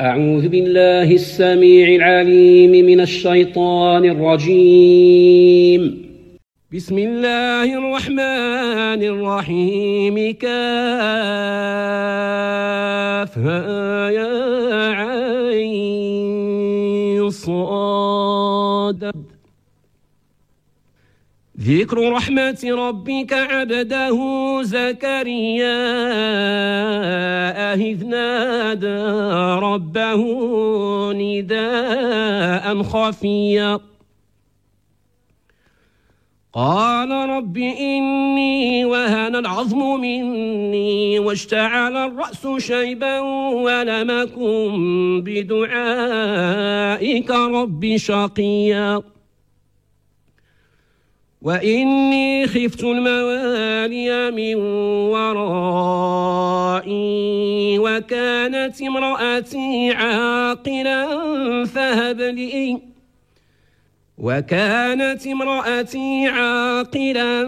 أعوذ بالله السميع العليم من الشيطان الرجيم. بسم الله الرحمن الرحيم. كافها يا عين صاد. ذكر رحمة ربك عبده زكريا. إذ نادى ربه نداء خفيا. قال رب إني وهن العظم مني واشتعل الرأس شيبا ولم أكن بدعائك رب شقيا. وإني خفت الموالي من ورائي وكانت امرأتي عاقلا فهب لي. وكانت امرأتي عاقلا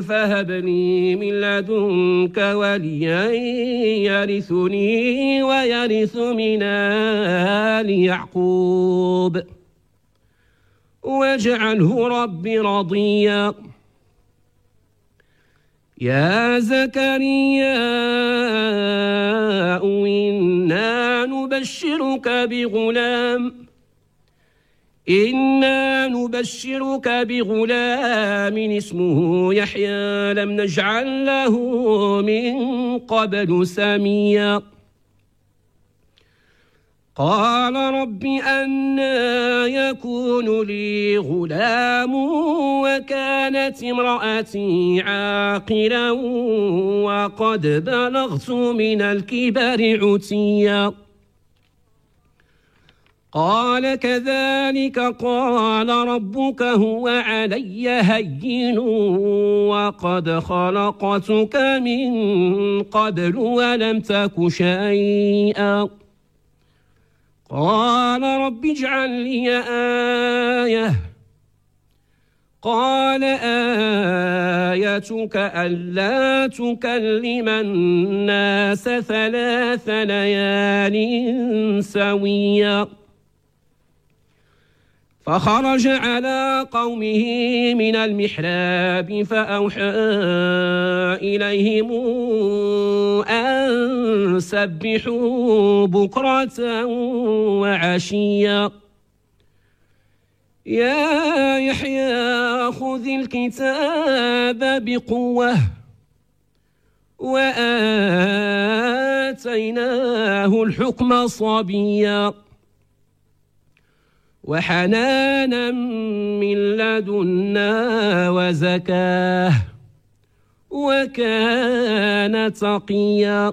فهب لي من لدنك وليا يرثني ويرث من آل يعقوب. واجعله رب رضيا. يا زكريا إنا نبشرك بغلام. إنا نبشرك بغلام اسمه يحيى. لم نجعل له من قبل سميا. قال رب أنا يكون لي غلام وكانت امرأتي عاقلا وقد بلغت من الكبر عتيا. قال كذلك قال ربك هو علي هين وقد خلقتك من قبل ولم تك شيئا. قال رب اجعل لي آية. قال آيتك ألا تكلم الناس ثلاث ليال سويا. فخرج على قومه من المحراب فأوحى إليهم أن سبحوا بكرة وعشيا. يا يحيى خذ الكتاب بقوة. وآتيناه الحكم صبيا. وحنانا من لدنا وزكاه. وكان تقيا.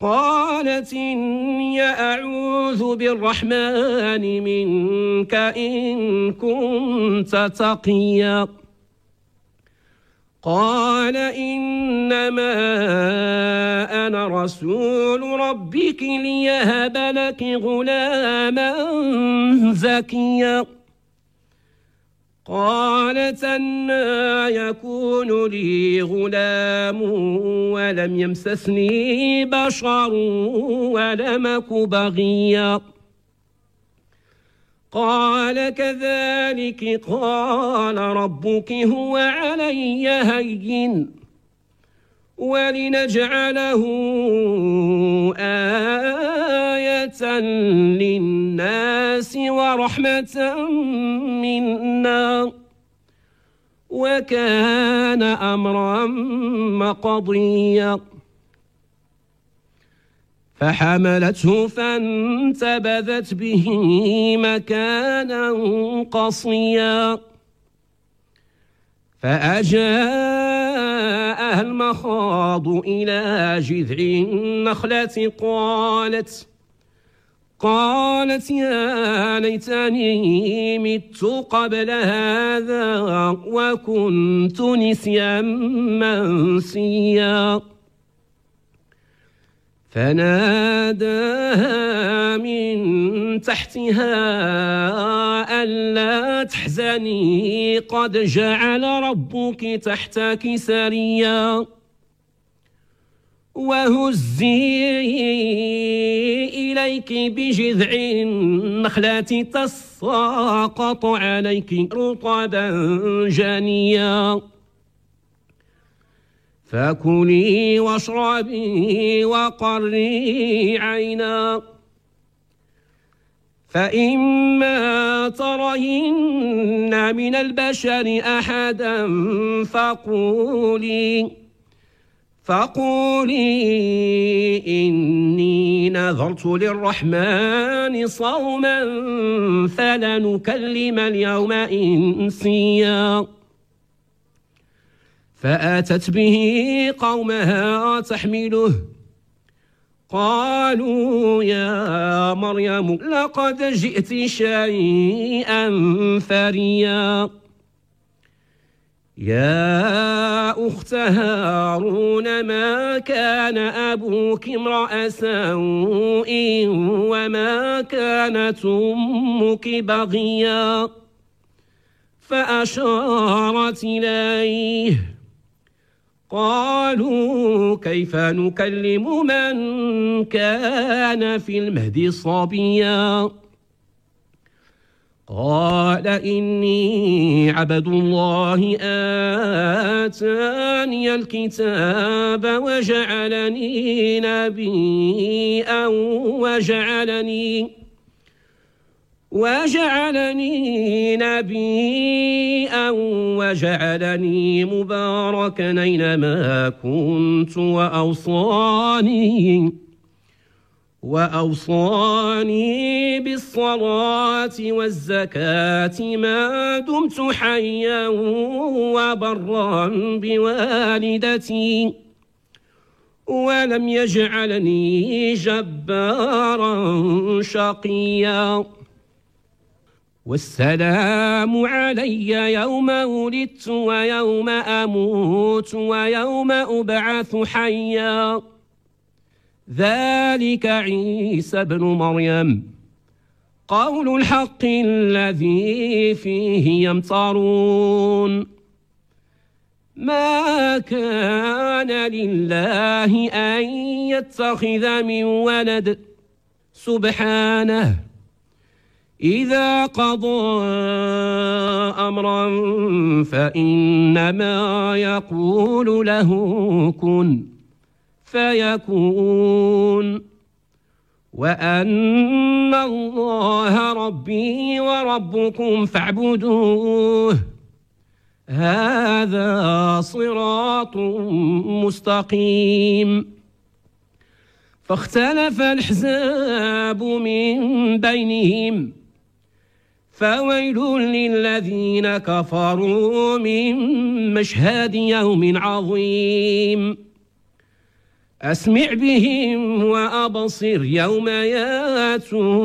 قالت إني أعوذ بالرحمن منك إن كنت تقيا. قال إنما أنا رسول ربك ليهب لك غلاما زكيا. قالت أنا يكون لي غلام ولم يمسسني بشر ولمك بغيا. قال كذلك قال ربك هو علي هين ولنجعله آية للناس ورحمة منا. وكان أمرا مقضيا. فحملته فانتبذت به مكانا قصيا. فأجاءها المخاض إلى جذع النخلة قالت قالت يا ليتني مت قبل هذا وكنت نسيا منسيا. فناداها من تحتها ألا تحزني قد جعل ربك تحتك سريا. وهزي إليك بجذع النخلة تساقط عليك رطبا جنيا فكلي واشربي وقري عينا. فإما ترين من البشر أحدا فقولي فقولي إني نذرت للرحمن صوما فلنكلم اليوم إنسيا. فأتت به قومها تحمله. قالوا يا مريم لقد جئت شيئا فريا. يا أخت هارون ما كان أبوك امرأ سوء وما كانت أمك بغيا فأشارت إليه. قالوا كيف نكلم من كان في المهد صبيا؟ قال إني عبد الله آتاني الكتاب وجعلني نبيا وجعلني وجعلني نبيا وجعلني مباركا أينما كنت وأوصاني. وأوصاني بالصلاة والزكاة ما دمت حيا وبرا بوالدتي. ولم يجعلني جبارا شقيا. والسلام علي يوم ولدت ويوم أموت ويوم أبعث حيا. ذلك عيسى بن مريم. قول الحق الذي فيه يمطرون. ما كان لله أن يتخذ من ولد. سبحانه. إذا قضى أمرا فإنما يقول له كن. فيكون. وأن الله ربي وربكم فاعبدوه. هذا صراط مستقيم. فاختلف الحزاب من بينهم. فويل للذين كفروا من مشهد يوم عظيم. أسمع بهم وأبصر يوم ياتوننا.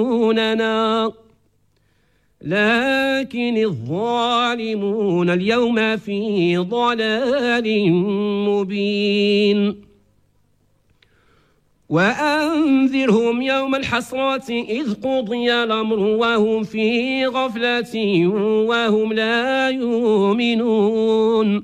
لكن الظالمون اليوم في ضلال مبين. وأنذرهم يوم الحسرة إذ قضي الأمر وهم في غفلة وهم لا يؤمنون.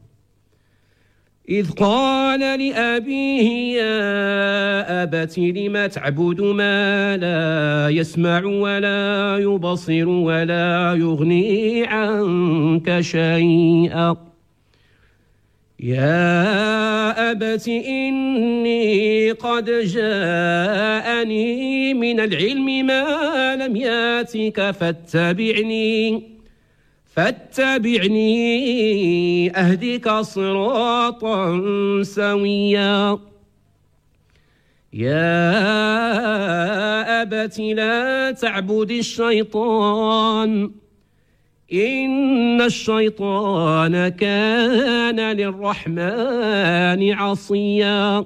إذ قال لأبيه يا أبت لم تعبد ما لا يسمع ولا يبصر ولا يغني عنك شيئا. يا أبت إني قد جاءني من العلم ما لم ياتك فاتبعني. فاتبعني أهدك صراطا سويا. يا أبت لا تعبد الشيطان إن الشيطان كان للرحمن عصيا.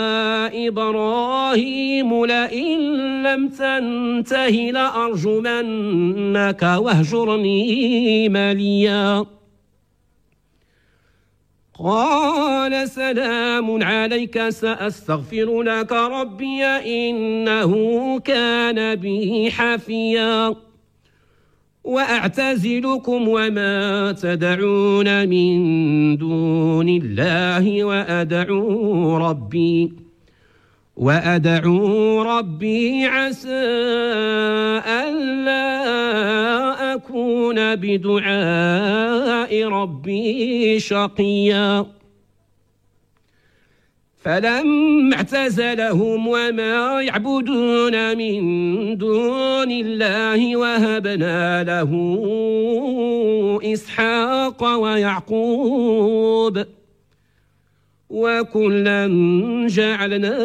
إبراهيم لئن لم تنته لأرجمنك واهجرني مليا. قال سلام عليك سأستغفر لك ربي إنه كان بي حفيا. وأعتزلكم وما تدعون من دون الله وأدعو ربي. وأدعو ربي عسى ألا أكون بدعاء ربي شقيا. فلما اعتزلهم وما يعبدون من دون الله وهبنا له إسحاق ويعقوب. وكلا جعلنا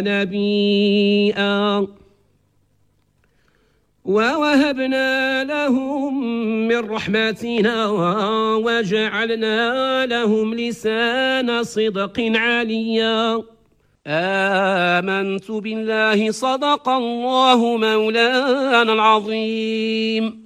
نبيئا. ووهبنا لهم من رحمتنا وجعلنا لهم لسان صدق عليا. آمنت بالله صدق الله مولانا العظيم.